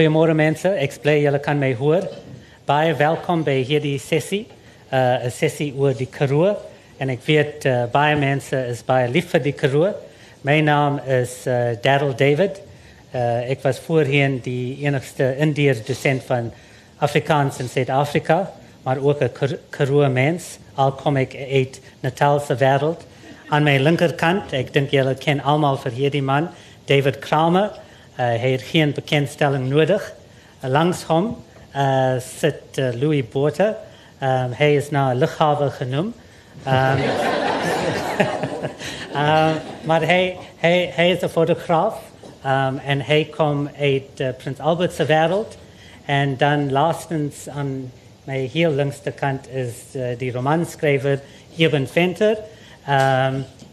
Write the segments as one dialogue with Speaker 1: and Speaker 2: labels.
Speaker 1: goeiemôre mense. Ek bly julle kan my hoor. Baie welkom by hierdie sessie. Uh 'n sessie oor die Karoo en ek weet uh, baie mense is baie lief vir die Karoo. My naam is uh, Daryl David. Uh, ek was voorheen die enigste Indiër dosent van Afrikaans in Suid-Afrika, maar ook 'n Karoo mens. Al kom ek uit Natalse wêreld. Aan my linkerkant, ek dink julle ken almal vir hierdie man, David Kramer. Hij heeft geen bekendstelling nodig. Uh, langs hem zit uh, Louis Borte. Um, hij is naar luchthaven genoemd. Um, um, maar hij, hij, hij is een fotograaf um, en hij komt uit Prins Albertse wereld. En dan laatstens aan mijn heel linkste kant is uh, die romanschrijver Eben Venter.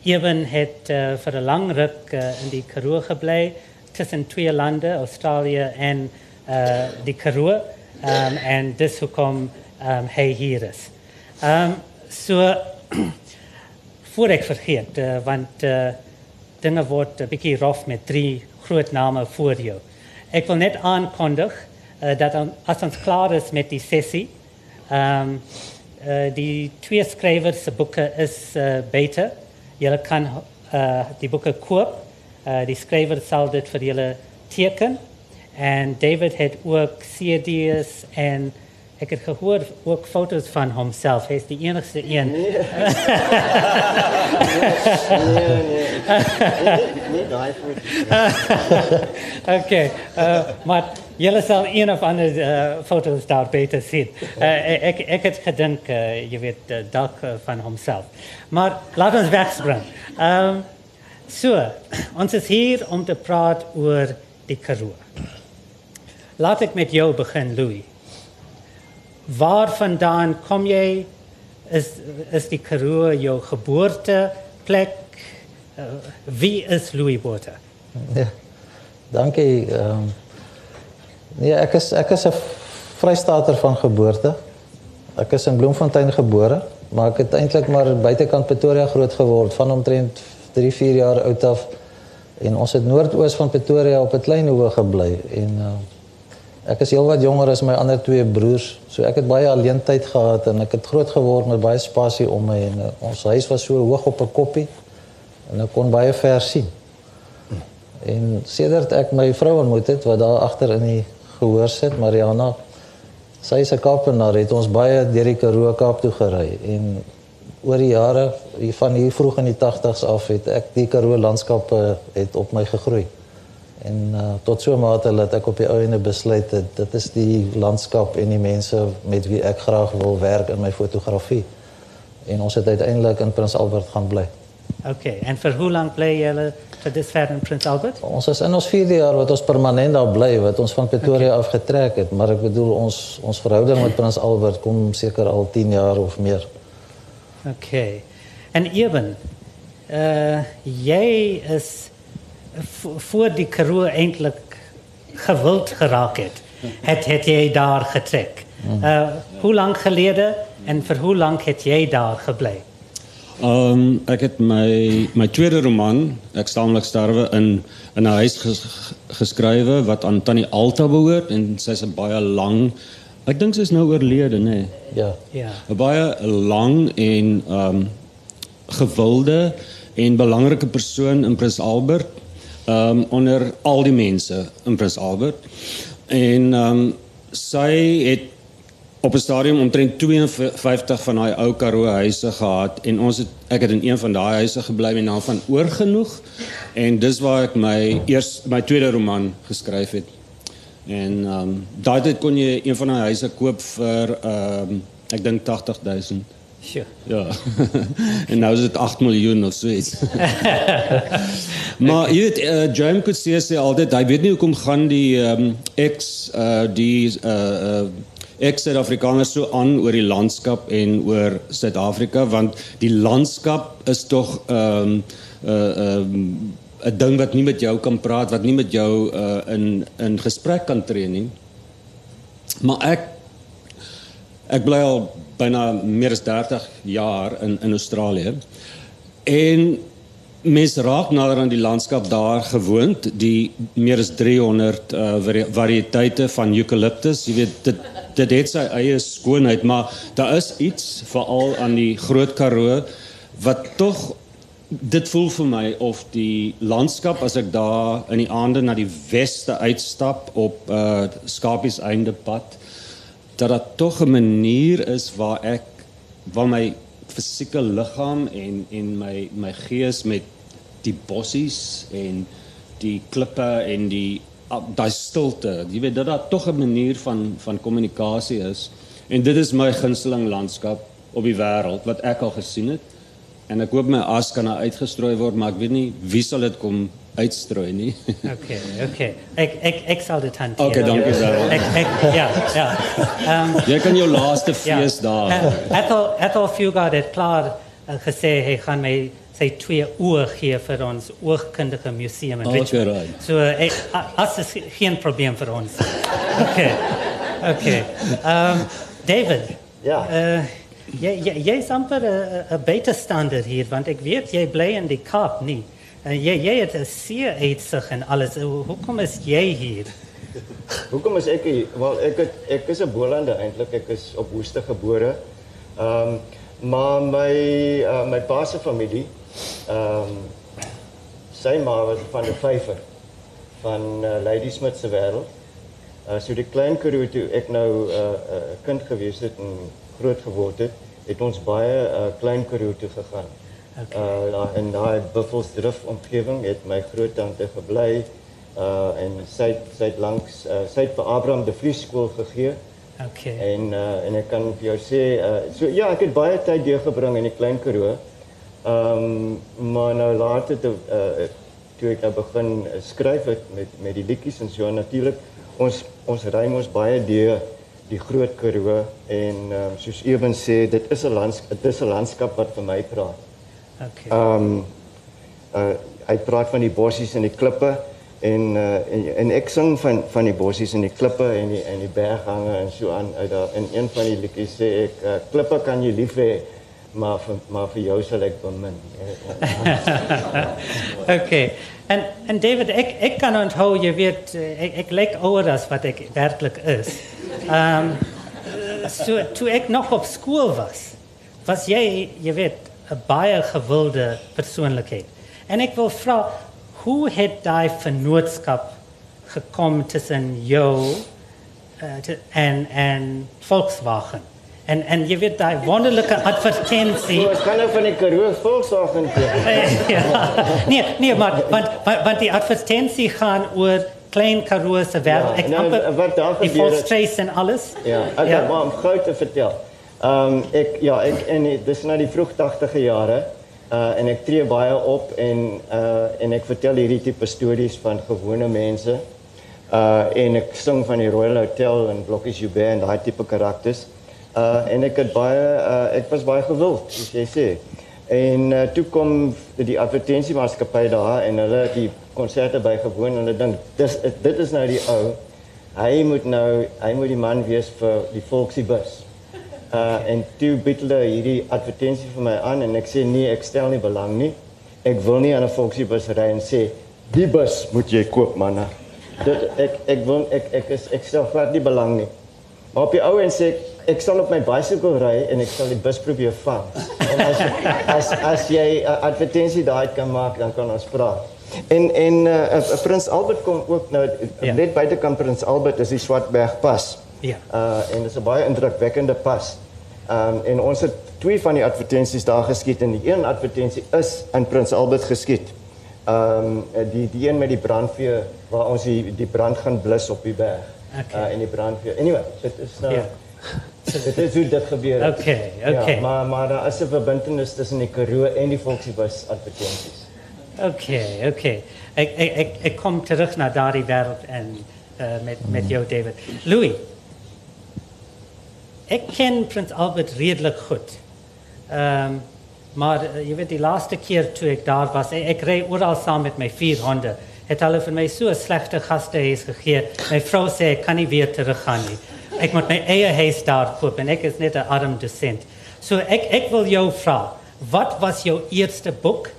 Speaker 1: Eben heeft uh, voor een lang ruk in die Karoo gebleven tussen twee landen, Australië en uh, de Karoo. Um, en dus hoe kom um, hij hier is. Um, so, voor ik vergeet, uh, want uh, dingen wordt een beetje rof met drie groot namen voor jou. Ik wil net aankondigen uh, dat als ons klaar is met die sessie, um, die twee schrijvers boeken is beter. Jullie kan die boeken koop. Uh, die schrijver zal dit voor jullie teken. En David heeft ook CD's en ik heb gehoord ook foto's van hemzelf. Hij is de enigste een.
Speaker 2: Nee. nee, nee. Nee,
Speaker 1: Oké, uh, maar jullie zal een of andere uh, foto's daar beter zien. Uh, ik, ik heb gedacht, uh, je weet, dat uh, van hemzelf. Maar laten we wegspringen. Um, So, ons is hier om te praten over die Karoo. Laat ik met jou beginnen, Louis. Waar vandaan kom jij? Is, is die Karoo jouw geboorteplek? Uh, wie is Louis Botha?
Speaker 3: Ja, dankie. Um, nee, ek is ek is 'n Vrystater van geboorte. Ek is in Bloemfontein gebore, maar ek het eintlik maar buitekant Pretoria groot geword van omtrent 3, 4 jaar oud af en ons het noordoos van Pretoria op 'n klein hoë gebly en uh, ek is heelwat jonger as my ander twee broers. So ek het baie alleentyd gehad en ek het groot geword met baie spasie om my en uh, ons huis was so hoog op 'n koppie en ek kon baie ver sien. En sedert ek my vrou ontmoet het wat daar agter in die gehoor sit, Mariana, sy is 'n Kaapenaar, het ons baie deur die Karoo Kaap toe gery en oor die jare van hier vroeg in die 80s af het ek die Karoo landskappe het op my gegroei. En uh, tot so mate dat ek op die ou ende besluit het dit is die landskap en die mense met wie ek graag wil werk in my fotografie. En ons het uiteindelik in Prins Albert gaan bly.
Speaker 1: Oké, en vir hoe lank bly julle vir dis ver in Prins Albert?
Speaker 3: Ons is in ons 4de jaar wat ons permanent daar bly, wat ons van Pretoria okay. afgetrek het, maar ek bedoel ons ons verhouding met Prins Albert kom seker al 10 jaar of meer.
Speaker 1: Oké. Okay. En Eben, uh, jij is voor die Karoo eindelijk gewild geraakt. Het, het jij daar getrek. Uh, hoe lang geleden en voor hoe lang het jij daar gebleven?
Speaker 4: Um, ek het my my tweede roman, ek staamlik sterwe in in 'n huis ges, geskrywe wat aan Tannie Alta behoort en sy's 'n baie lang ek dink sy's nou oorlede, nê. Nee.
Speaker 3: Ja.
Speaker 1: Ja.
Speaker 4: 'n Baie lang en um gewilde en belangrike persoon in Prins Albert um onder al die mense in Prins Albert. En um sy het op 'n stadium omtrent 52 van daai ou Karoo huise gehad en ons het ek het in een van daai huise gebly met naam van Oorgenoeg en dis waar ek my eers my tweede roman geskryf het. En um daai tyd kon jy een van daai huise koop vir um ek dink 80000
Speaker 1: Sure.
Speaker 4: Ja. en nou is dit 8 miljoen of so iets. maar jy weet uh, James Coetzee sê altyd hy weet nie hoekom gaan die um, ex uh, die uh, uh, ex-Suid-Afrikaners so aan oor die landskap en oor Suid-Afrika want die landskap is tog ehm um, uh um, 'n ding wat nie met jou kan praat, wat nie met jou uh in in gesprek kan tree nie. Maar ek ek bly al byna meer as 30 jaar in in Australië. En mens raak nader aan die landskap daar gewoond, die meer as 300 uh, vari variëteite van eucalyptus. Jy weet dit dit het sy eie skoonheid, maar daar is iets veral aan die Groot Karoo wat tog dit voel vir my of die landskap as ek daar in die aande na die weste uitstap op uh Skapies einde pad dat dit tog 'n manier is waar ek waar my fisieke liggaam en en my my gees met die bossies en die klippe en die daai stilte jy weet dat daar tog 'n manier van van kommunikasie is. En dit is my gunsteling landskap op die wêreld wat ek al gesien het En ek hoop my as kan nou uitgestrooi word, maar ek weet nie wie sal dit kom uitstrooi nie.
Speaker 1: okay, okay. Ek ek ek sal dit hanteer.
Speaker 4: Okay, dankie Darryl.
Speaker 1: Ek ek ja, ja.
Speaker 4: Ehm um, jy kan jou laaste fees ja. daar.
Speaker 1: Ethel Ethel Fugard het klaar uh, gesê hy gaan my sy twee oë gee vir ons oogkundige museum in Richmond.
Speaker 4: Okay, right.
Speaker 1: So ek as is geen probleem vir ons. Okay. Okay. Ehm um, David.
Speaker 2: Ja.
Speaker 1: Uh, Jy jy jy's amper 'n beter standaard hier want ek weet jy bly in die Kaap nie. En jy jy het uitsig en alles. Hoekom is jy hier?
Speaker 2: Hoekom is ek hier? Wel ek het ek is 'n Bolande eintlik. Ek is op Woeste gebore. Ehm maar my uh, se familie ehm um, sy ma was van die vyfer van uh, Lady Smith se wêreld. Uh, so die klein Karoo ek nou uh, kind gewees het en groot geword het, het ons baie uh, klein Karoo toe gegaan. Okay. Uh, in daai Buffelsdrift omgewing het my groottante gebly uh, en sy sy het langs uh, sy het vir Abraham de Vries skool gegee.
Speaker 1: Okay.
Speaker 2: En uh, en ek kan vir jou sê uh, so ja, ek het baie tyd deurgebring in die klein Karoo. Ehm um, maar nou later toe uh, toe ek nou begin skryf het met met die liedjies en so natuurlik ons ons ry mos baie deur die groot Karoo en um, soos Ewen sê dit is 'n landskap dit is 'n landskap wat vir my praat.
Speaker 1: Okay.
Speaker 2: Ehm um, uh, hy praat van die bossies en die klippe en uh, en, en ek sing van van die bossies en die klippe en die en die berghange en so aan uit daar in een van die liedjies sê ek uh, klippe kan jy lief hê maar vir, maar vir jou sal ek bemin.
Speaker 1: okay. En en David ek ek kan onthou jy weet ek ek lyk ouer as wat ek werklik is. Ehm um, so toe ek nog op skool was, was jy jy weet 'n baie gewilde persoonlikheid. En ek wil vra hoe het daai vennootskap gekom tussen jou uh, en en Volkswagen? En en jy weet daai wonderlike advertensie.
Speaker 2: Ek kan nou van die Karoo Volkswagen koop.
Speaker 1: ja. Nee, nee, maar want want die advertensie gaan oor klein Karoo se wêreld.
Speaker 2: Ja, ek nou, wat daar gebeur.
Speaker 1: Die Volksstraat en alles.
Speaker 2: Ja, ek ja. maar om gou te vertel. Ehm um, ek ja, ek en dis nou die vroeg 80e jare. Uh en ek tree baie op en uh en ek vertel hierdie tipe stories van gewone mense. Uh en ek sing van die Royal Hotel en Blokkies Joubert en daai tipe karakters. Uh en ek het baie uh ek was baie gewild, soos jy sê. En uh, toe kom die advertensiemaatskappy daar en hulle het die konserte bygewoon en hulle dink dis dit is nou die ou. Hy moet nou hy moet die man wees vir die Volksiebus. Uh en toe bied hulle hierdie advertensie vir my aan en ek sê nee, ek stel nie belang nie. Ek wil nie aan 'n Volksiebus ry en sê die bus moet jy koop man. Dit ek ek wil ek ek is ek stel glad nie belang nie. Maar op die ou en sê ek ek sal op my bicycle ry en ek sal die bus probeer vang. En as as as jy 'n advertensie daai kan maak, dan kan ons praat. En en uh, uh, Prins Albert kom ook nou ja. net buitekant Prins Albert is die Swartberg pas.
Speaker 1: Ja.
Speaker 2: Uh en dit is 'n baie indrukwekkende pas. Um en ons het twee van die advertensies daar geskiet en die een advertensie is in Prins Albert geskiet. Um die die een met die brandweer waar ons die die brand gaan blus op die berg. Okay. Uh en die brandweer. Anyway, dit is nou ja. Dit is hoe dit gebeur
Speaker 1: het. Okay, okay.
Speaker 2: Ja, maar maar daar is 'n verbintenis tussen die Karoo en die Volksiebus advertensies.
Speaker 1: Okay, okay. Ek ek ek, ek kom terug na daardie wêreld en uh, met met jou David. Louis. Ek ken Prins Albert redelik goed. Ehm um, maar uh, jy weet die laaste keer toe ek daar was, ek, ek ry oral saam met my vier honde. Het hulle vir my so 'n slegte gastehuis gegee. My vrou sê ek kan nie weer teruggaan nie. Ek moet my eie huis daar koop en ek is net 'n arm dosent. So ek ek wil jou vra, wat was jou eerste boek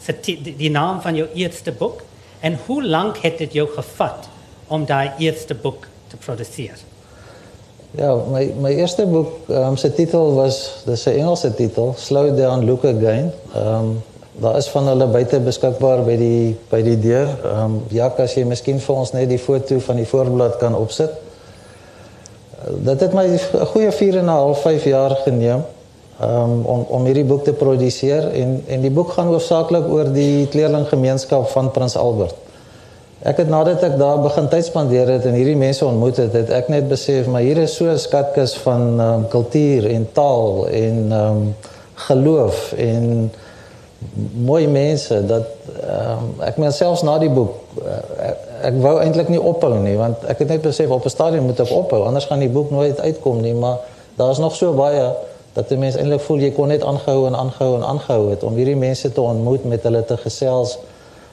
Speaker 1: se die, die naam van jou eerste boek en hoe lank het dit jou gevat om daai eerste boek te produseer?
Speaker 3: Ja, my my eerste boek, ehm um, se titel was dis 'n Engelse titel, Slow Down Look Again. Ehm um, daar is van hulle buite beskikbaar by die by die deur. Ehm um, ja, as jy miskien vir ons net die foto van die voorblad kan opsit. Dit het my 'n goeie 4 en 'n half 5 jaar geneem um, om om hierdie boek te produseer en en die boek gaan hoofsaaklik oor die kleerlinggemeenskap van Prins Albert. Ek het nadat ek daar begin tyd spandeer het en hierdie mense ontmoet het, het ek net besef maar hier is so 'n skatkis van um, kultuur en taal en um, geloof en mooi mense dat um, ek meen selfs na die boek uh, ek, ek wou eintlik nie ophou nie want ek het net besef op 'n stadium moet ek ophou anders gaan die boek nooit uitkom nie maar daar's nog so baie dat die mense eintlik voel jy kon net aangehou en aangehou en aangehou het om hierdie mense te ontmoet met hulle te gesels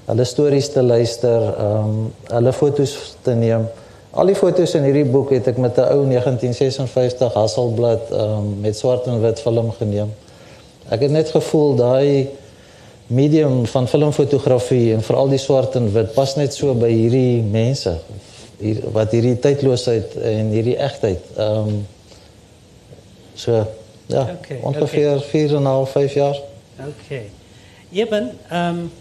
Speaker 3: hulle stories te luister ehm um, hulle foto's te neem. Al die foto's in hierdie boek het ek met 'n ou 1956 Hasselblad ehm um, met swart en wit film geneem. Ek het net gevoel daai medium van filmfotografie en veral die swart en wit pas net so by hierdie mense hier, wat hierdie tydloosheid en hierdie egtheid ehm um, so ja
Speaker 1: Okay,
Speaker 3: ongeveer 4 en 'n half 5 jaar
Speaker 1: Okay. Eben, um,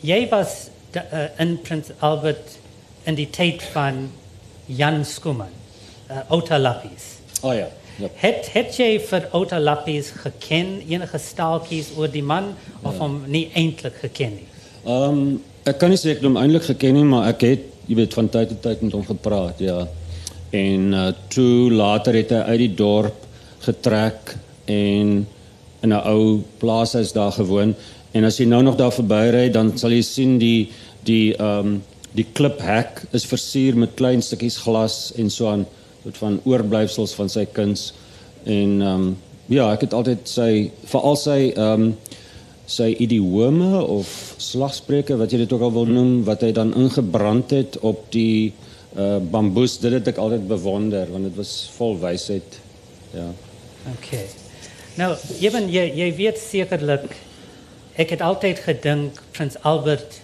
Speaker 1: jy was da, uh, in Prins Albert in die tijd van Jan Schoeman, uh, Outa Lappies.
Speaker 4: Oh ja. Ja.
Speaker 1: Het, het jy vir Outa Lappies geken, enige staaltjies oor die man, of hom nie eintlik geken nie?
Speaker 4: Ehm um, ek kan nie sê ek hom eintlik geken nie, maar ek het jy weet van tyd tot tyd met hom gepraat, ja. En uh, toe later het hy uit die dorp getrek en in 'n ou plaashuis daar gewoon en as jy nou nog daar verbyry dan sal jy sien die die ehm um, die kliphek is versier met klein stukkies glas en so aan soort van oorblyfsels van sy kuns. En ehm um, ja ek het altyd sy veral sy ehm um, sy idiome of slagspreuke wat jy dit ook al wil noem wat hy dan ingebrand het op die uh, bamboes dit het ek altyd bewonder want dit was vol wysheid. Ja.
Speaker 1: Okay. Nou, Eben, jy, jy weet sekerlik, ek het altyd gedink Prins Albert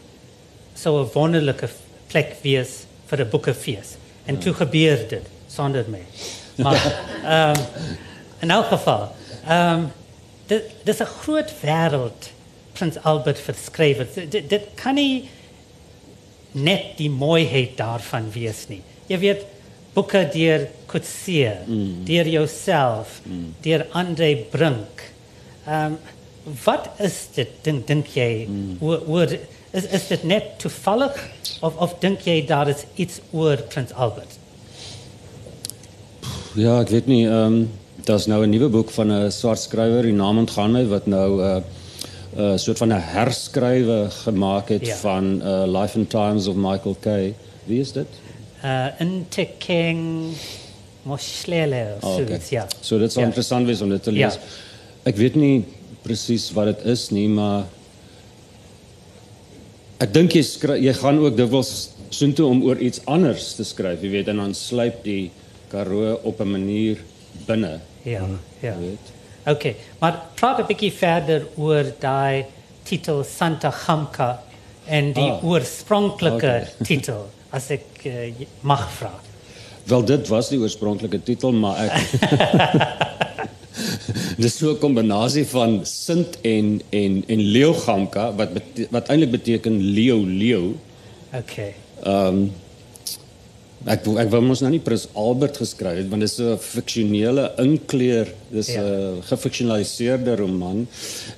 Speaker 1: sou 'n wonderlike plek wees vir 'n boekefees. En toe gebeur dit sonder my. Maar ehm um, in elk geval, ehm um, dit dis 'n groot wêreld Prins Albert verskryf. het. Dit dit kan nie net die mooiheid daarvan wees nie. Jy weet boeke deur Coetzee, mm. deur jouself, mm. deur Andre Brink. Ehm um, wat is dit dink dink jy mm. oor, oor is is dit net toevallig of of dink jy daar is iets oor Prins Albert?
Speaker 4: Ja, ek weet nie, ehm um, daar's nou 'n nuwe boek van 'n swart skrywer, die naam ontgaan my wat nou 'n uh, 'n uh, soort van 'n herskrywe gemaak het
Speaker 1: Ja.
Speaker 4: van uh, Life and Times of Michael Kay. Wie is dit?
Speaker 1: Uh Intekeng Moslele of
Speaker 4: Oh,
Speaker 1: so
Speaker 4: okay.
Speaker 1: iets, ja.
Speaker 4: So dit sal
Speaker 1: Ja.
Speaker 4: interessant wees om dit te
Speaker 1: Ja.
Speaker 4: lees. Ek weet nie presies wat dit is nie, maar ek dink jy skry, jy gaan ook dikwels soontoe om oor iets anders te skryf, jy weet, en dan sluip die Karoo op 'n manier binne.
Speaker 1: Ja, ja.
Speaker 4: Weet.
Speaker 1: Okay, maar praat 'n bietjie verder oor daai titel Santa Gamka en die
Speaker 4: Ah.
Speaker 1: oorspronklike
Speaker 4: Okay.
Speaker 1: titel as ek uh, mag vra.
Speaker 4: Wel dit was die oorspronklike titel, maar ek Dis so 'n kombinasie van Sint en en en Leeugamka wat bete, wat eintlik beteken leeu leeu.
Speaker 1: Okay.
Speaker 4: Ehm um, ek wou- ek wou mos nou nie Prins Albert geskryf het want dit is 'n fiksionele inkleer, dis 'n
Speaker 1: Ja.
Speaker 4: ja. gefiksionaliseerde roman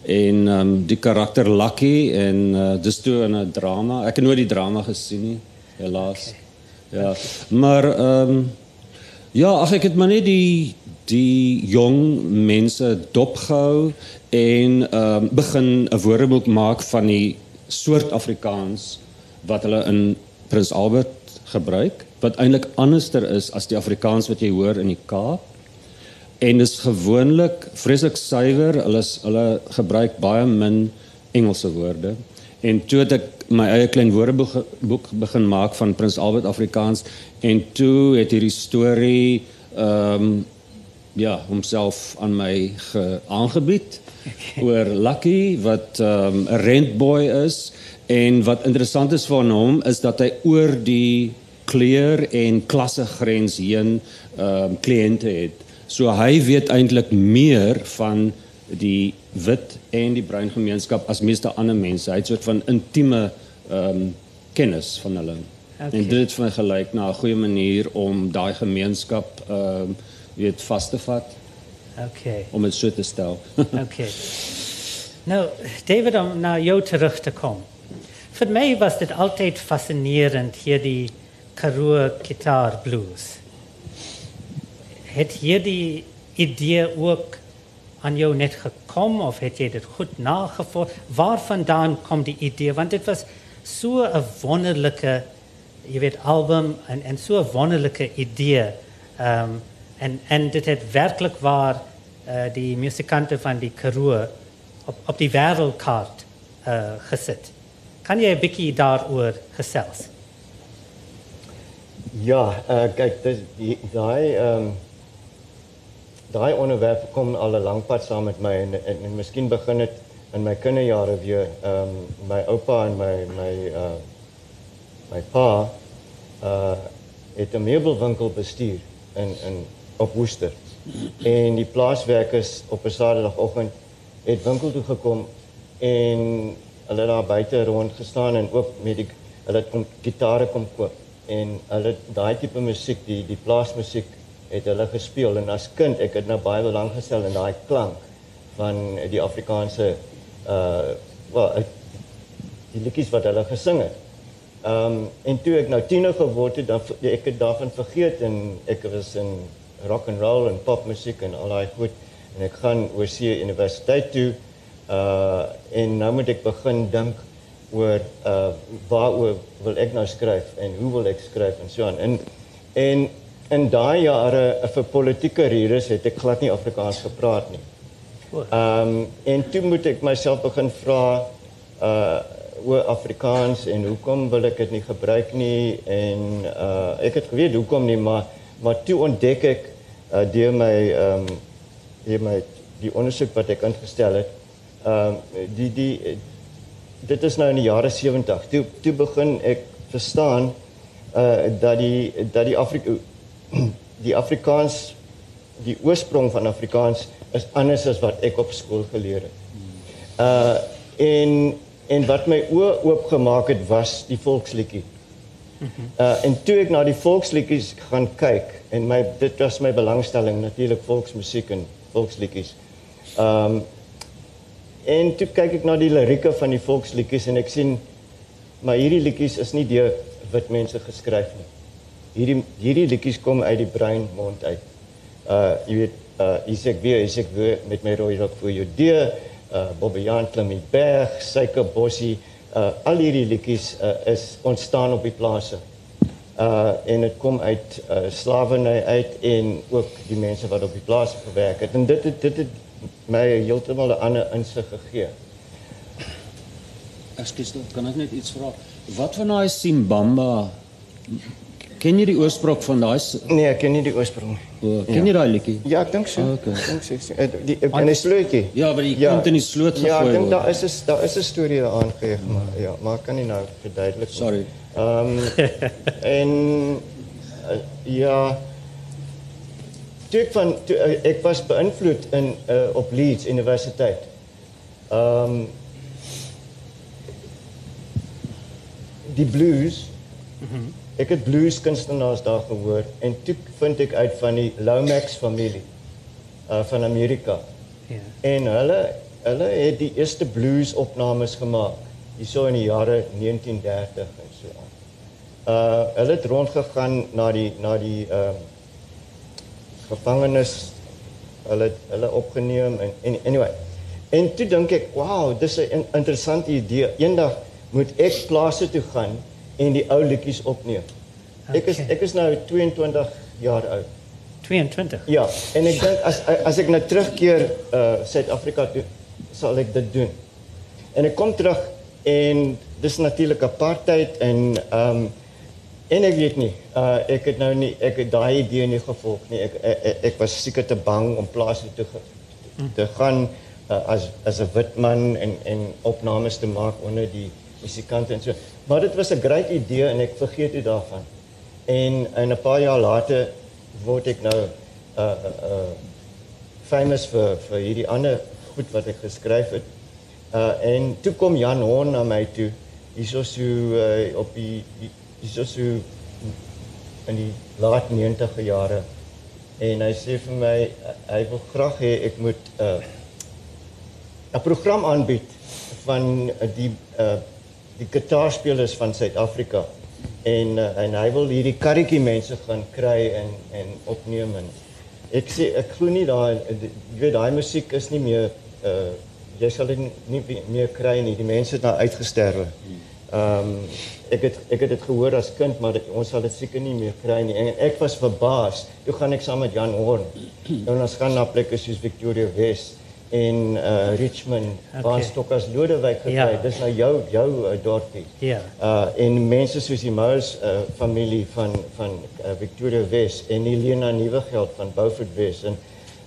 Speaker 4: en ehm um, die karakter Lucky en uh, dis toe in 'n drama. Ek het nooit die drama gesien nie, helaas. Okay. Ja, maar ehm um, ja, ag ek het maar net die die jong mense dopgehou en ehm um, begin 'n woordeboek maak van die soort Afrikaans wat hulle in Prins Albert gebruik wat eintlik anderster is as die Afrikaans wat jy hoor in die Kaap. En dis gewoonlik vreeslik suiwer. Hulle is- hulle gebruik baie min Engelse woorde. En toe het ek my eie klein woordeboek begin maak van Prins Albert Afrikaans en toe het hierdie storie ehm um, ja, homself aan my ge, aangebied oor Lucky wat ehm, 'n um, rentboy is en wat interessant is van hom is dat hy oor die kleur en klassegrens heen ehm um, kliënte het. So hy weet eintlik meer van die wit en die bruin gemeenskap as meeste ander mense. Hy het soort van intieme ehm um, kennis van hulle. Okay. En dit het vir my gelyk na 'n goeie manier om daai gemeenskap ehm um, weet vas te vat.
Speaker 1: Okay.
Speaker 4: Om dit so te stel.
Speaker 1: okay. Nou, David, om naar jou terug te komen. Voor mij was dit altijd fascinerend, hier die Karoo Guitar Blues. Het hier die idee ook aan jou net gekomen of heb je dit goed nagevoerd? Waar vandaan komt die idee? Want dit was zo'n wonderlijke, je weet, album en, en zo'n wonderlijke idee. Um, en, en dit het werkelijk waar uh, die muzikanten van die Karoo op, op die wereldkaart gezet. Kan jy 'n bietjie daaroor gesels?
Speaker 2: Ja, uh, kyk, dis die daai ehm um, daai onderwerp kom al 'n lang pad saam met my en en, en miskien begin dit in my kinderjare weer. Ehm um, my oupa en my my uh my pa uh het 'n meubelwinkel bestuur in in op Woester. En die plaaswerkers op 'n Saterdagoggend het winkel toe gekom en hulle daar buite rond gestaan en ook met die hulle het kom gitare kom koop en hulle daai tipe musiek die die plaasmusiek het hulle gespeel. En as kind ek het nou baie lank gestel in daai klank van die Afrikaanse uh wel die liedjies wat hulle gesing het. Um, en toe ek nou tiener geword het dan ek het daarvan vergeet en ek was in rock and roll en popmusiek en al daai goed. En ek gaan oor see universiteit toe. Uh en nou moet ek begin dink oor uh waaroor wil ek nou skryf en hoe wil ek skryf en so aan en en in daai jare uh, vir politieke redes het ek glad nie Afrikaans gepraat nie. Ehm um, en toe moet ek myself begin vra uh oor Afrikaans en hoekom wil ek dit nie gebruik nie en uh ek het geweet hoekom nie maar maar toe ontdek ek uh, deur my ehm um, deur my die ondersoek wat ek ingestel het. Ehm um, die die dit is nou in die jare 70. Toe toe begin ek verstaan uh dat die dat die Afrika die Afrikaans die oorsprong van Afrikaans is anders as wat ek op skool geleer het. Uh en en wat my oë oopgemaak het was die volksliedjie. Uh en toe ek na die volksliedjies gaan kyk en my dit was my belangstelling natuurlik volksmusiek en volksliedjies. Um en toe kyk ek na die lirieke van die volksliedjies en ek sien maar hierdie liedjies is nie deur wit mense geskryf nie. Hierdie hierdie liedjies kom uit die brein mond uit. Uh jy weet uh is ek weer is ek weer met my rooi rok vir jou deur uh Bobbejaan klim die berg, suikerbossie uh al hierdie liedjies uh, is ontstaan op die plase. Uh en dit kom uit uh slawerny uit en ook die mense wat op die plase gewerk het. En dit het, dit het my heeltemal 'n ander insig gegee.
Speaker 4: Ekskuus, kan ek net iets vra? Wat van daai Simbamba Ken jy die oorsprong van daai
Speaker 2: Nee, ek ken nie die oorsprong.
Speaker 4: O, ken ja. jy daai liedjie?
Speaker 2: Ja, ek dink so.
Speaker 4: Oh, okay.
Speaker 2: Ek dink so. Die in 'n slootjie.
Speaker 4: Ja, maar die ja. kind in die sloot gegooi.
Speaker 2: Ja, ek dink daar is 'n daar is 'n storie daaraan gegee, maar ja, maar kan nie nou verduidelik nie.
Speaker 4: Sorry.
Speaker 2: Ehm um, en uh, ja toe van toe, uh, ek was beïnvloed in uh, op Leeds Universiteit. Ehm um, die blues. Mhm. Mm ek het blues kunstenaars daar gehoor en toe vind ek uit van die Lomax familie uh van Amerika. Ja. En hulle hulle het die eerste blues opnames gemaak hierso in die jare 1930 en so aan. Uh hulle het rondgegaan na die na die ehm uh, gevangenes hulle hulle opgeneem en, en anyway. En toe dink ek, wow, dis 'n interessante idee. Eendag moet ek plase toe gaan en die ou liedjies opneem. Okay. Ek is ek is nou 22 jaar oud.
Speaker 1: 22.
Speaker 2: Ja, en ek dink as as ek nou terugkeer uh Suid-Afrika toe sal ek dit doen. En ek kom terug en dis natuurlik apartheid en ehm um, En ek weet nie, uh ek het nou nie ek het idee nie gevolg nie. Was seker te bang om plaas toe te, te gaan uh, as as 'n wit man en en opnames te maak onder die musikante en so. Maar dit was 'n groot idee en ek vergeet dit daarvan. En en 'n paar jaar later word ek nou uh famous vir vir hierdie goed wat ek geskryf het. En toe kom Jan Horn na my toe. Hierso so op die hierso so in die laat 90 jare en hy sê vir my hy wil graag hê ek moet 'n uh, 'n program aanbied van die uh die gitaarspelers van Suid-Afrika en uh, en hy wil hierdie karretjie mense gaan kry en en opneem en ek sê ek glo nie daai jy weet daai musiek is nie meer uh jy sal dit nie meer kry nie die mense het nou uitgesterwe. Ehm um, ek het ek het dit gehoor as kind maar dit, ons sal dit seker nie meer kry nie en ek was verbaas. Toe gaan ek saam met Jan Horn. En ons gaan na plekke soos Victoria West en uh Richmond okay. waar Stokkers Lodewyk gekry. Ja. Dis nou jou jou uh, dorpie.
Speaker 1: Ja.
Speaker 2: Uh en mense soos die Mous uh familie van van uh, Victoria West en Helena Nuwegeld van Beaufort West en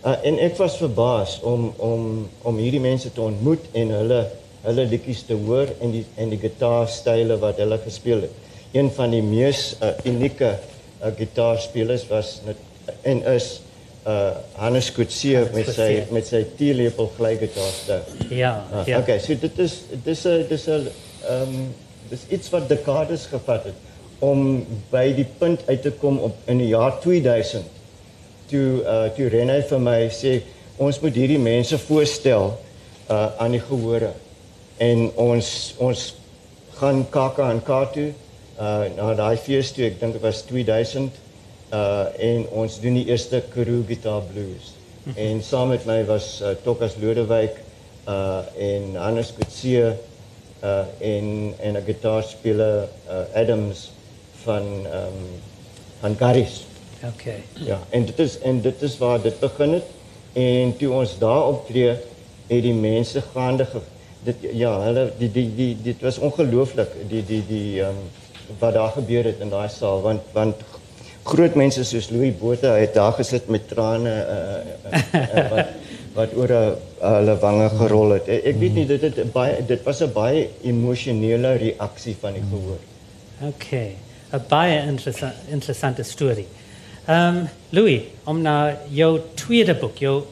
Speaker 2: uh, en ek was verbaas om om om hierdie mense te ontmoet en hulle hulle liedjies te hoor en die en die gitaarstyle wat hulle gespeel het. Een van die mees uh, unieke uh, gitaarspelers was net en is uh Hannes Kutsie met sy met sy teelepel glykgitaar.
Speaker 1: Ja,
Speaker 2: uh,
Speaker 1: ja.
Speaker 2: Okay, so dit is dis 'n dis 'n ehm um, dis iets wat dekades gevat het om by die punt uit te kom op in die jaar 2000 toe uh toe Renay vir my sê ons moet hierdie mense voorstel uh aan die gehore en ons ons gaan Kaka en Katu uh na daai fees toe ek dink dit was 2000 uh en ons doen die eerste Karoo Guitar Blues. en saam met my was uh, Tokkas Lodewyk uh en Hannes Kutsie uh en en 'n gitaarspeler uh, Adams van ehm um, van.
Speaker 1: Okay.
Speaker 2: Ja, en dit is en dit is waar dit begin het en toe ons daar optree het die mense gaande ge, dit ja, hulle die die die dit was ongelooflik die die die ehm um, wat daar gebeur het in daai saal want want groot mense soos Louis Botha het daar gesit met trane uh, uh, uh, wat wat oor uh, hulle wange gerol het. Ek, weet nie dit het baie dit was 'n baie emosionele reaksie van die gehoor.
Speaker 1: Okay. 'n Baie interessant interessante storie. Ehm um, Louis, om na jou tweede boek, jou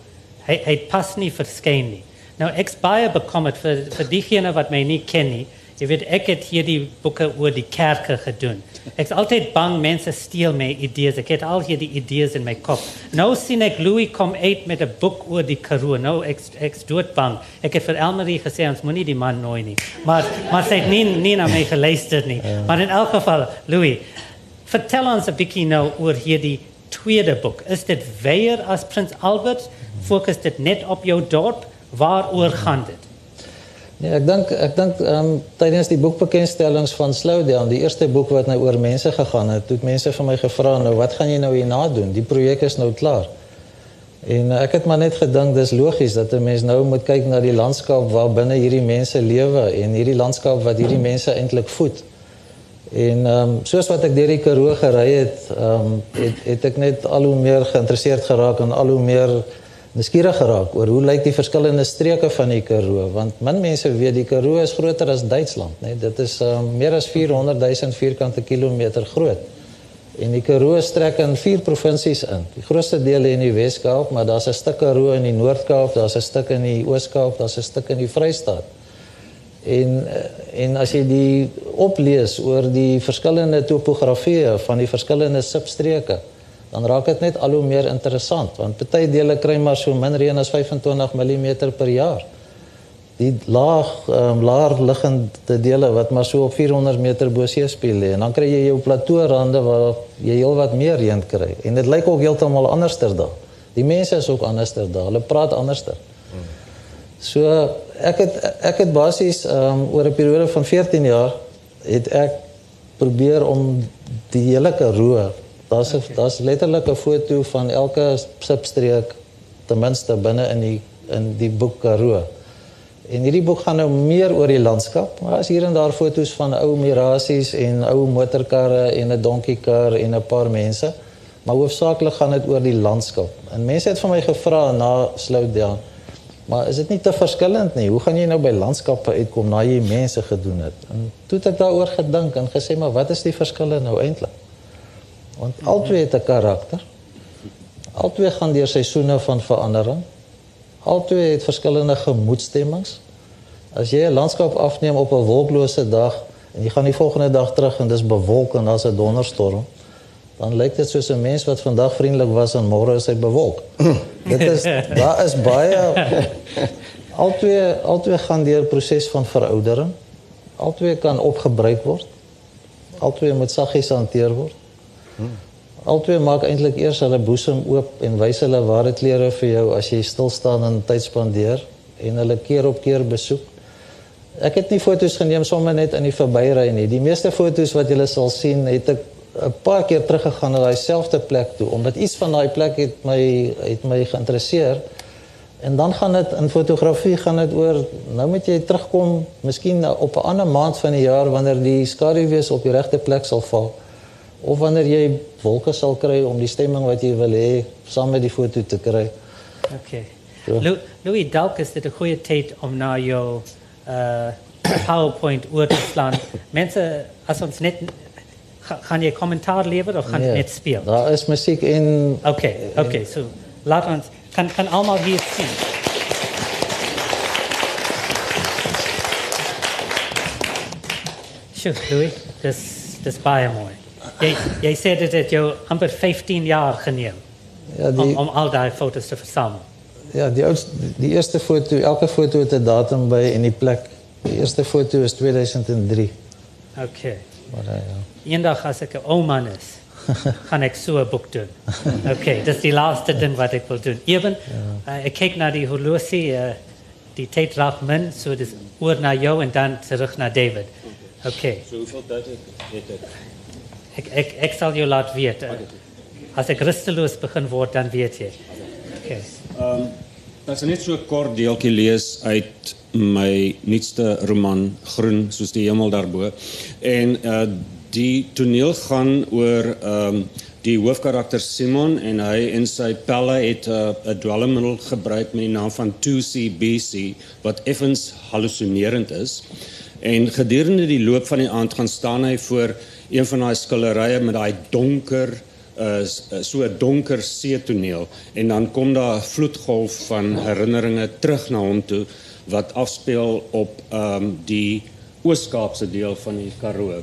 Speaker 1: hy hy pas nie verskyn nie. Nou ek's baie bekommerd vir vir diegene wat my nie ken nie. Jy weet ek het hierdie boeke oor die kerke gedoen. Ek's altyd bang mense steel my idees. Ek het al hierdie idees in my kop. Nou sien ek Louis kom uit met 'n boek oor die Karoo. Nou ek ek's dood bang. Ek het vir Elmarie gesê ons moenie die man nooi nie. Maar maar sy het nie nie na my geluister nie. Maar in elk geval, Louis, vertel ons 'n bietjie nou oor hierdie tweede boek. Is dit weer as Prins Albert? Fokus dit net op jou dorp? Waaroor gaan dit?
Speaker 3: Nee, ek dink ek dink ehm um, tydens die boekbekendstellings van Slowdown, die eerste boek wat nou oor mense gegaan het, het mense vir my gevra nou wat gaan jy nou hierna doen? Die projek is nou klaar. En ek het maar net gedink dis logies dat 'n mens nou moet kyk na die landskap waar binne hierdie mense lewe en hierdie landskap wat hierdie mense eintlik voed. En ehm um, soos wat ek deur die Karoo gery het, ehm um, het het ek net al hoe meer geïnteresseerd geraak en al hoe meer nuuskierig geraak oor hoe lyk die verskillende streke van die Karoo want min mense weet die Karoo is groter as Duitsland nê dit is um, meer as 400 000 vierkante kilometer groot. En die Karoo strek in vier provinsies in. Die grootste dele in die Wes-Kaap maar daar's 'n stuk Karoo in die Noord-Kaap daar's 'n stuk in die Oos-Kaap daar's 'n stuk in die Vrystaat. En eh, en as jy die oplees oor die verskillende topografieë van die verskillende substreke dan raak dit net al hoe meer interessant want party dele kry maar so min reën as 25 mm per jaar. Die laag um, laer liggende dele wat maar so op 400 meter bo seespieël lê en dan kry jy jou plateau rande waar jy heelwat meer reën kry en dit lyk ook heeltemal anderster daar. Die mense is ook anderster daar. Hulle praat anderster. So ek het ek het basies um, oor 'n periode van 14 jaar het ek probeer om die hele Karoo Daar's okay. daar's letterlik 'n foto van elke substreek ten minste binne in die in die boek Karoo. En hierdie boek gaan nou meer oor die landskap, maar as hier en daar foto's van ou mirasies en ou motorkarre en 'n donkiekar en 'n paar mense. Maar hoofsaaklik gaan dit oor die landskap. En mense het van my gevra na Slowdown, maar is dit nie te verskillend nie? Hoe gaan jy nou by landskappe uitkom na jy mense gedoen het? En toe het ek daaroor gedink en gesê, maar wat is die verskille nou eintlik? Want albei het 'n karakter. Albei gaan deur seisoene van verandering. Albei het verskillende gemoedstemmings. As jy 'n landskap afneem op 'n wolklose dag en jy gaan die volgende dag terug en dis bewolk en daar's 'n donderstorm, dan lyk dit soos 'n mens wat vandag vriendelik was en môre is hy bewolk. dit is daar is baie albei albei gaan deur 'n proses van veroudering. Albei kan opgebruik word. Albei moet saggies hanteer word. Albei maak eintlik eers hulle boesem oop en wys hulle ware klere vir jou as jy stil staan en tyd spandeer en hulle keer op keer besoek. Ek het nie foto's geneem sommer net in die verbyry nie. Die meeste foto's wat julle sal sien, het ek 'n paar keer teruggegaan na daai selfde plek toe omdat iets van daai plek het my het my geïnteresseer. En dan gaan dit in fotografie gaan dit oor nou moet jy terugkom, miskien op 'n ander maand van die jaar wanneer die skaduwees op die regte plek sal val of wanneer jy wolke sal kry om die stemming wat jy wil hê saam met die foto te kry.
Speaker 1: Okay. Lou, Louis dalk is dit 'n goeie tyd om na jou uh PowerPoint oor te slaan. Mense as ons net ga- gaan jy kommentaar lewer of gaan
Speaker 3: Nee,
Speaker 1: net speel?
Speaker 3: Daar is musiek en
Speaker 1: Okay, okay. So laat ons kan kan almal hier sien. Sjoe, Louis, dis dis baie mooi. Jy sê dit het jou amper 15 jaar geneem
Speaker 3: ja
Speaker 1: om
Speaker 3: die
Speaker 1: om al daai foto's te versamel.
Speaker 3: ja die oudste die eerste foto, elke foto het 'n datum by en die plek. Die eerste foto is 2003.
Speaker 1: Okay.
Speaker 3: Maar uh, ja.
Speaker 1: Eendag as ek 'n ou man is, gaan ek so 'n boek doen. Okay, dis die laaste ding wat ek wil doen. Eben, uh, ek kyk na die horlosie, uh, die tyd raak min, so dis oor na jou en dan terug na David. Okay,
Speaker 4: So hoeveel tyd het het ek?
Speaker 1: Ek ek ek sal jou laat weet. As ek rusteloos begin word, dan weet jy. Okay.
Speaker 4: Ehm as ek net so 'n kort deeltjie lees uit my nuutste roman Groen soos die hemel daarbo. En uh die toneel gaan oor ehm die hoofkarakter Simon en hy en sy pelle het 'n uh, dwelmmiddel gebruik met die naam van 2CBC wat effens hallusinerend is. En gedurende die loop van die aand gaan staan hy voor een van daai skilderye met daai donker uh, s- uh, so 'n donker see toneel en dan kom daar 'n vloedgolf van herinneringe terug na hom toe wat afspeel op ehm um, die Oos-Kaapse deel van die Karoo.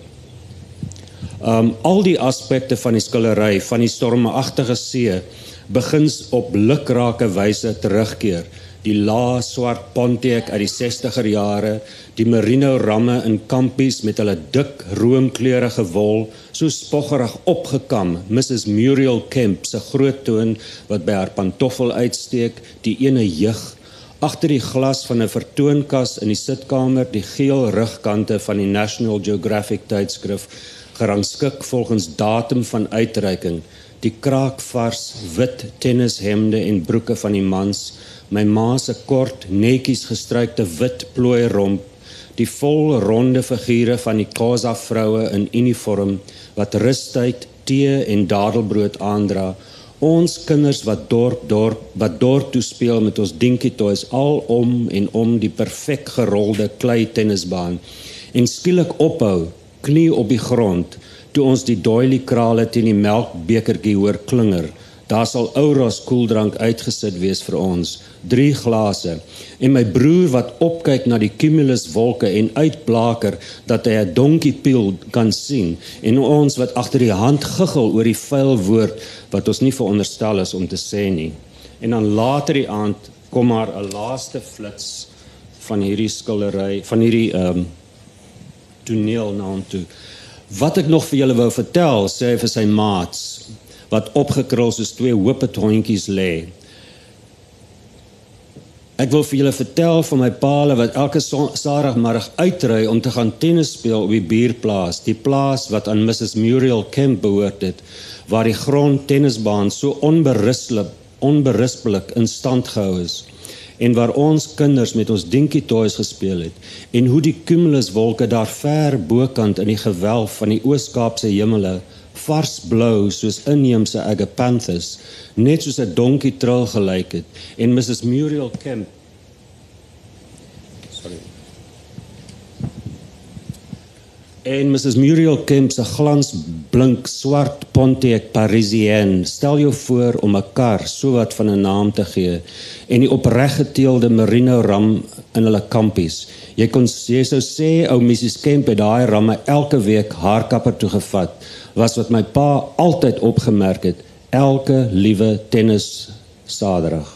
Speaker 4: Um al die aspekte van die skillery van die stormagtige see begins op lukrake wyse terugkeer. Die lae swart Pontiac uit die 60er jare, die merino ramme in kampies met hulle dik roomkleurige wol, so spoggerig opgekam, Mrs Muriel Kemp se groot toon wat by haar pantoffel uitsteek, die ene jeug. Agter die glas van 'n vertoonkas in die sitkamer, die geel rugkante van die National Geographic tydskrif gerangskik volgens datum van uitreiking, die kraakvars wit tennishemde en broeke van die mans, my ma se kort netjies gestrykte wit plooi romp, die vol ronde figure van die Xhosa vroue in uniform wat rustyd, tee en dadelbrood aandra. Ons kinders wat dorp dorp wat dorp toe speel met ons dinkie toys al om en om die perfek gerolde klei tennisbaan. En skielik ophou knie op die grond toe ons die doily krale teen die melkbekertjie hoor klinger. Daar sal Ouros koeldrank uitgesit wees vir ons drie glase en my broer wat opkyk na die cumulus wolke en uitblaker dat hy 'n donkie piel kan sien en ons wat agter die hand giggel oor die vuil woord wat ons nie veronderstel is om te sê nie en dan later die aand kom maar 'n laaste flits van hierdie skildery van hierdie ehm um, toneel na hom toe. Wat ek nog vir julle wou vertel, sê hy vir sy maats wat opgekrul soos twee hoopet hondjies lê. Ek wil vir julle vertel van my paal wat elke Saterdagmiddag uitry om te gaan tennis speel op die buurplaas, die plaas wat aan Mrs Muriel Kemp behoort het, waar die grond tennisbaan so onberuslik onberispelik in stand gehou is. en waar ons kinders met ons dinkie toys gespeel het en hoe die cumuluswolke daar ver bokant in die gewelf van die Oos-Kaapse hemele vars blou soos inheemse agapanthus net soos 'n donkie tril gelyk het en Mrs Muriel Kemp sorry. En Mrs Muriel Kemp se glansblink swart Pontiac Parisienne stel jou voor om 'n kar sowat van 'n naam te gee en die opreggeteelde merino ram in hulle kampies jy kon jy sou sê ou Mrs Kemp het daai ramme elke week haar kapper toe gevat was wat my pa altyd opgemerk het elke liewe tennis saterdag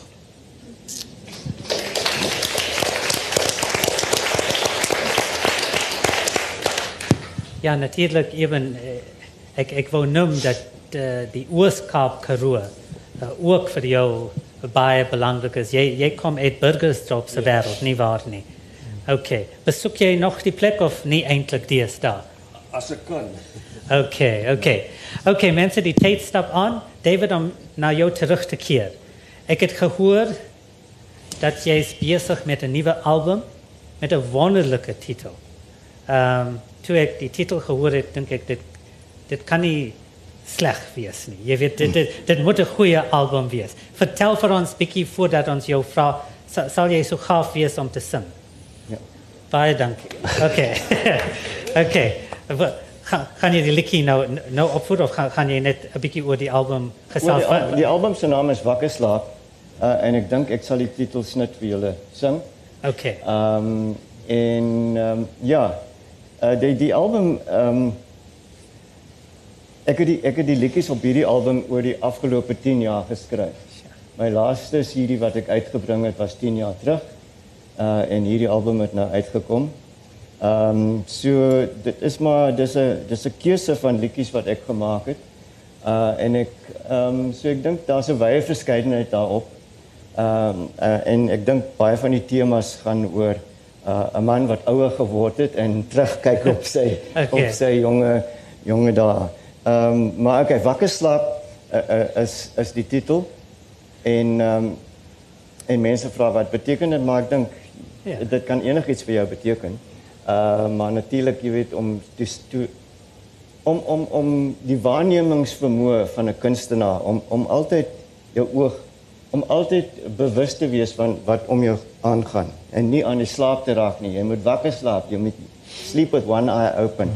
Speaker 1: Ja, natuurlijk even. eh, Ik, ik wil noemen dat uh, die oorskap Karoo uh, ook voor jou baie belangrijk is. Jij, jij komt uit burgersdorpse wereld, niet waar nie? Oké. Okay. Bezoek jij nog die plek of niet eindelijk die is daar?
Speaker 4: as ek kan
Speaker 1: Oké, okay, oké. Okay. Oké, okay, mensen, die tijd stapt aan. David, om naar jou terug te keren. Ik heb gehoord dat jij is bezig met een nieuwe album met een wonderlijke titel. Um, toen ik die titel gehoord denk ik, dit, dit kan niet slecht wees nie. Je weet, dit, dit, dit moet een goede album wees. Vertel voor ons, Bikie, voordat ons jou vraag, zal, zal jij zo gaaf wees om te zingen? Baie dankie. Oké. Oké. Gaan, gaan jy die liedjie nou nou opvoer of gaan, gaan jy net 'n bietjie oor die album gesels?
Speaker 2: die, al- die album se naam is Wakker slaap. Uh, en ek dink ek sal die titelsnit vir julle sing.
Speaker 1: Oké.
Speaker 2: Ehm um, en um, ja, uh, die die album ehm um, ek het die ek het die liedjies op hierdie album oor die afgelope 10 jaar geskryf. My laaste CD wat ek uitgebring het was 10 jaar terug. Uh en hierdie album het nou uitgekom. Ehm um, so dit is maar dis 'n dis 'n keuse van liedjies wat ek gemaak het. Uh en ek ehm um, so ek dink daar's 'n wye verskeidenheid daarop. Ehm um, uh, en ek dink baie van die temas gaan oor uh, 'n man wat ouer geword het en terugkyk op sy
Speaker 1: Okay.
Speaker 2: op sy jonge jonge dae. Ehm um, maar okay, wakker slaap uh, uh, is is die titel. En ehm um, en mense vra wat beteken dit maar ek dink
Speaker 1: Ja.
Speaker 2: dit kan enigiets vir jou beteken. Uh maar natuurlik jy weet om toe, toe om om om die waarnemingsvermoë van 'n kunstenaar om om altyd jou oog om altyd bewus te wees van wat om jou aangaan en nie aan die slaap te raak nie. Jy moet wakker slaap. Jy moet sleep with one eye open.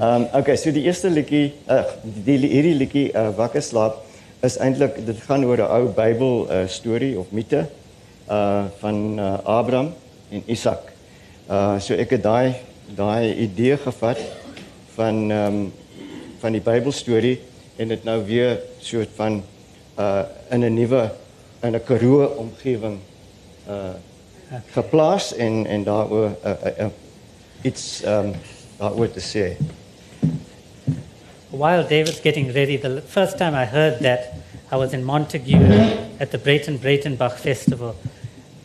Speaker 2: Um okay, so die eerste liedjie, uh, die die- hierdie liedjie uh, wakker slaap is eintlik dit gaan oor 'n ou Bybel uh, storie of mite uh van uh, Abraham en Isak. Uh so ek het daai daai idee gevat van ehm um, van die Bybelstorie en dit nou weer soort van uh in 'n nuwe in 'n Karoo omgewing uh geplaas en en daaroor uh, uh, uh, ehm um, daaroor te sê.
Speaker 1: While David's getting ready, the first time I heard that, I was in Montague at the Brayton Braytonbach Festival,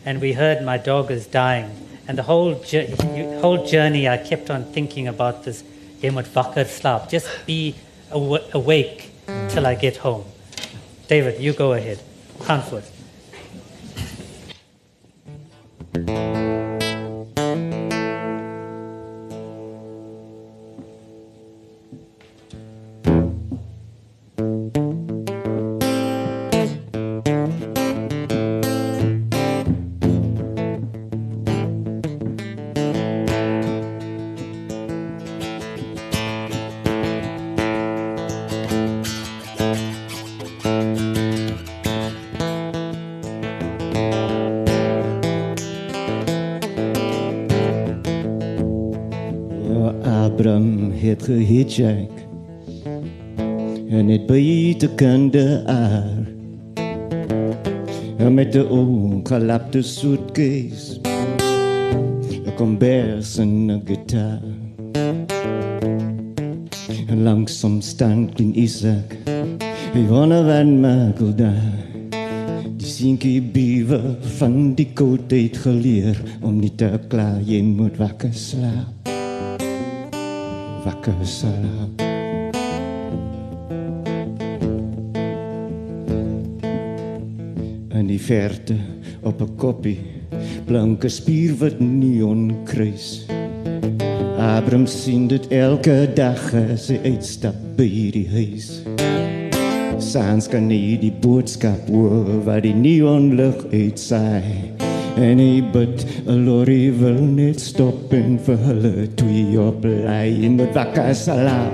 Speaker 1: and we heard my dog is dying. And the whole jour- whole journey, I kept on thinking about this. Jy moet wakker slaap. Just be awa- awake till I get home. David, you go ahead. Gaan.
Speaker 2: Gehitchhik en het by te kande aar. En met de ongelapte suitcase, een kombers en een gitaar. En langzaam stank in Isaac, hij wonder wat maak daar. Die sinkie biewe van die koud het geleer om nie te klaar, jy moet wakker slaap. Wakker slaap. In die verte op 'n koppie blanke spier wat neon kruis. Abram sien dit elke dag as hy uitstap by die huis. Sans kan nie die boodskap hoor wat die neon lig uitsaai. En hy bid, 'n lorry wil net stop en vir hulle twee op lei in met wakker salaam.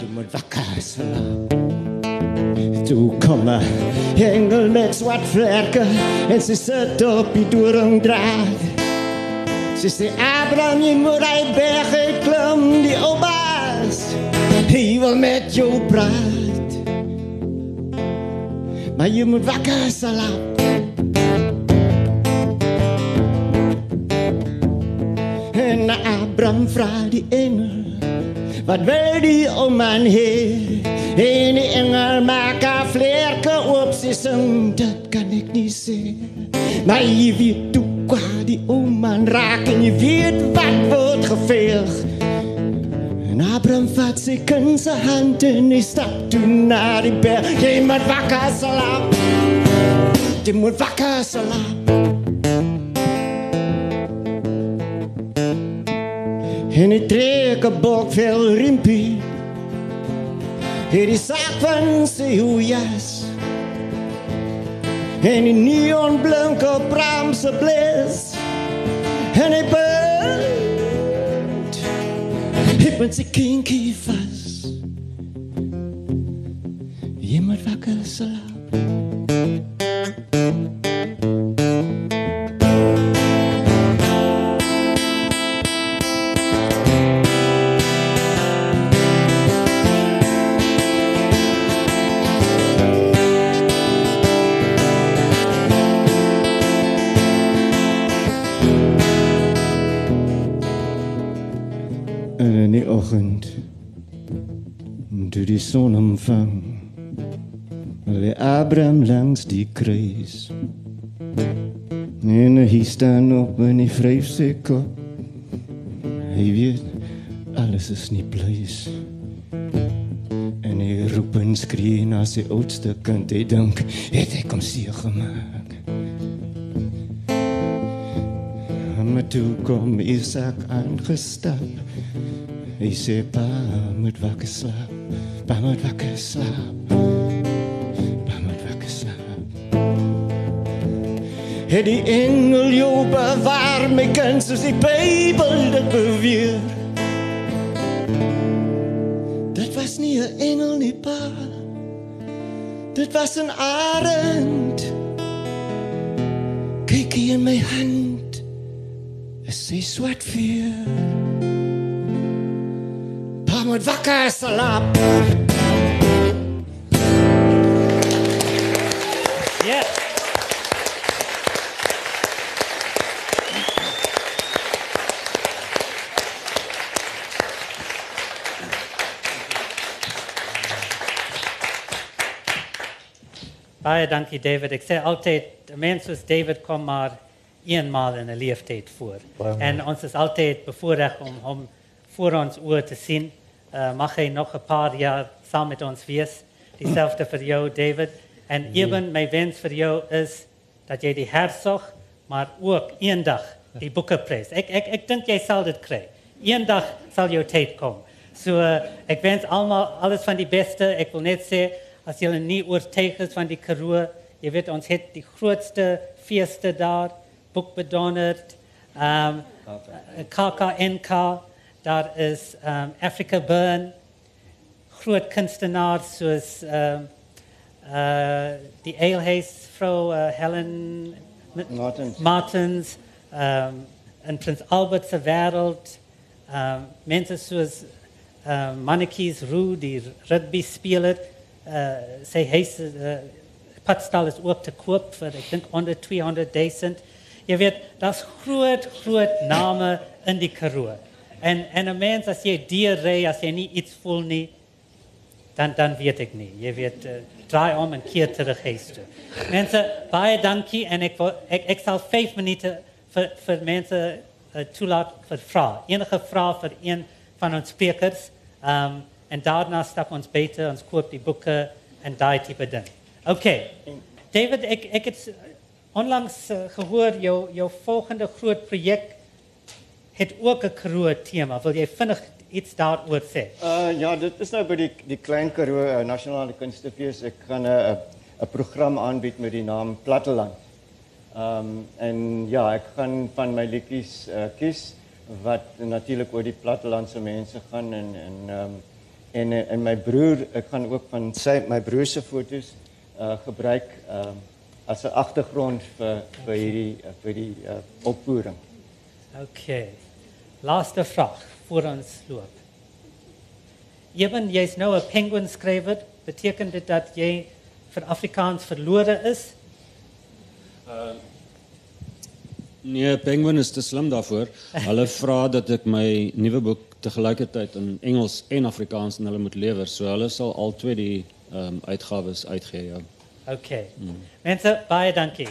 Speaker 2: Dit moet wakker salaam. Toe kom 'n engel met swart vlerke en sy sit op die doringdraad. Sy sê Abraham, jy moet hy berg klim, die oubaas. Hy wil met jou praat. Maar jy moet wakker Abraham vraagt die engel, wat wil die om man heen? En die engel maakt haar vlerken op, ze zegt, dat kan ik niet zien. Maar je weet hoe qua die oman raakt en je weet wat wordt geveegd. En Abraham vat zich in zijn hand en hij stapt toen naar die berg. Je moet wakker salam, je moet wakker salam. En ik trek een bokvel rimpie. Hier die sak van sy hoejas. En die neonblanke Bramse bles. En hy bid. Hy bid sy kinkie vas. Kruis en hy staan op en hy vryf sy kop hy weet alles is nie pluis en hy roep en skree na sy oudste kind. Hy dink het hy kom seer gemaak? Maar toe kom Isaac aangestap. Hy sê pa moet wakker slaap. Pa moet wakker slaap. Het die engel jou bewaar my kind soos die Bybel dit beweer. Dit was nie 'n engel nie pa. Dit was 'n arend. Kyk hier in my hand. Is sy swart vuur moet wakker slaap.
Speaker 1: Baie dankie David. Ek sê altyd 'n mens soos David kom maar eenmaal in 'n leeftyd voor.
Speaker 3: Baie mooi.
Speaker 1: En ons is altyd bevoorreg om hom voor ons oë te sien. Uh, mag hy nog 'n paar jaar saam met ons wees. Dieselfde vir jou David. En ewen my wens vir jou is dat jy die hersog maar ook eendag die boeke prys. Ek ek ek dink jy sal dit kry. Eendag sal jou tyd kom. So uh, ek wens almal alles van die beste. Ek wil net sê as jy nie oortuig is van die Karoo, jy weet ons het die grootste feeste daar, boekbedonderd, ehm um, KKNK, daar is ehm um, Africa Burn, groot kunstenaars soos ehm uh die Alehuis vrou uh, Helen
Speaker 2: Martins.
Speaker 1: Martins um, in Prins Albert se wêreld um, mense soos uh, Mannetjies Roo die rugby speler sy huis uh, padstal is oop te koop vir ek dink onder 200 000 jy weet daar's groot groot name in die Karoo en en 'n mens as jy diarree as jy nie iets voel nie dan dan weet ek nie. Jy weet uh, draai om en keer terug huis toe. Mense, baie dankie en ek ek ek sal 5 minute vir vir mense uh, toelaat vir vrae. Enige vrae vir een van ons sprekers. Ehm um, en daarna stap ons beter, ons koop die boeke en daai tipe ding. Okay. David, ek ek het onlangs uh, gehoor jou jou volgende groot projek het ook 'n Karoo tema. Wil jy vinnig iets daaroor sê?
Speaker 2: Uh ja, dit is nou by die die Klein Karoo uh, Nasionale Kunstefees. Ek gaan 'n uh, 'n program aanbied met die naam Platteland. Um en ja, ek gaan van my liedjies uh, kies wat natuurlik oor die plattelandse mense gaan en en um en en my broer, ek gaan ook van sy my broer se foto's uh gebruik um as 'n agtergrond vir vir hierdie uh, vir die uh, opvoering.
Speaker 1: Okay. Laaste vraag voor ons loop. Eben, jy's nou 'n penguin skrywer. Beteken dit dat jy vir Afrikaans verlore is?
Speaker 4: Nee, Penguin is te slim daarvoor. Hulle vra dat ek my nuwe boek te gelykertyd in Engels en Afrikaans aan hulle moet lewer. So hulle sal al twee die ehm um, uitgawes uitgee, ja.
Speaker 1: Okay. Mense, baie dankie.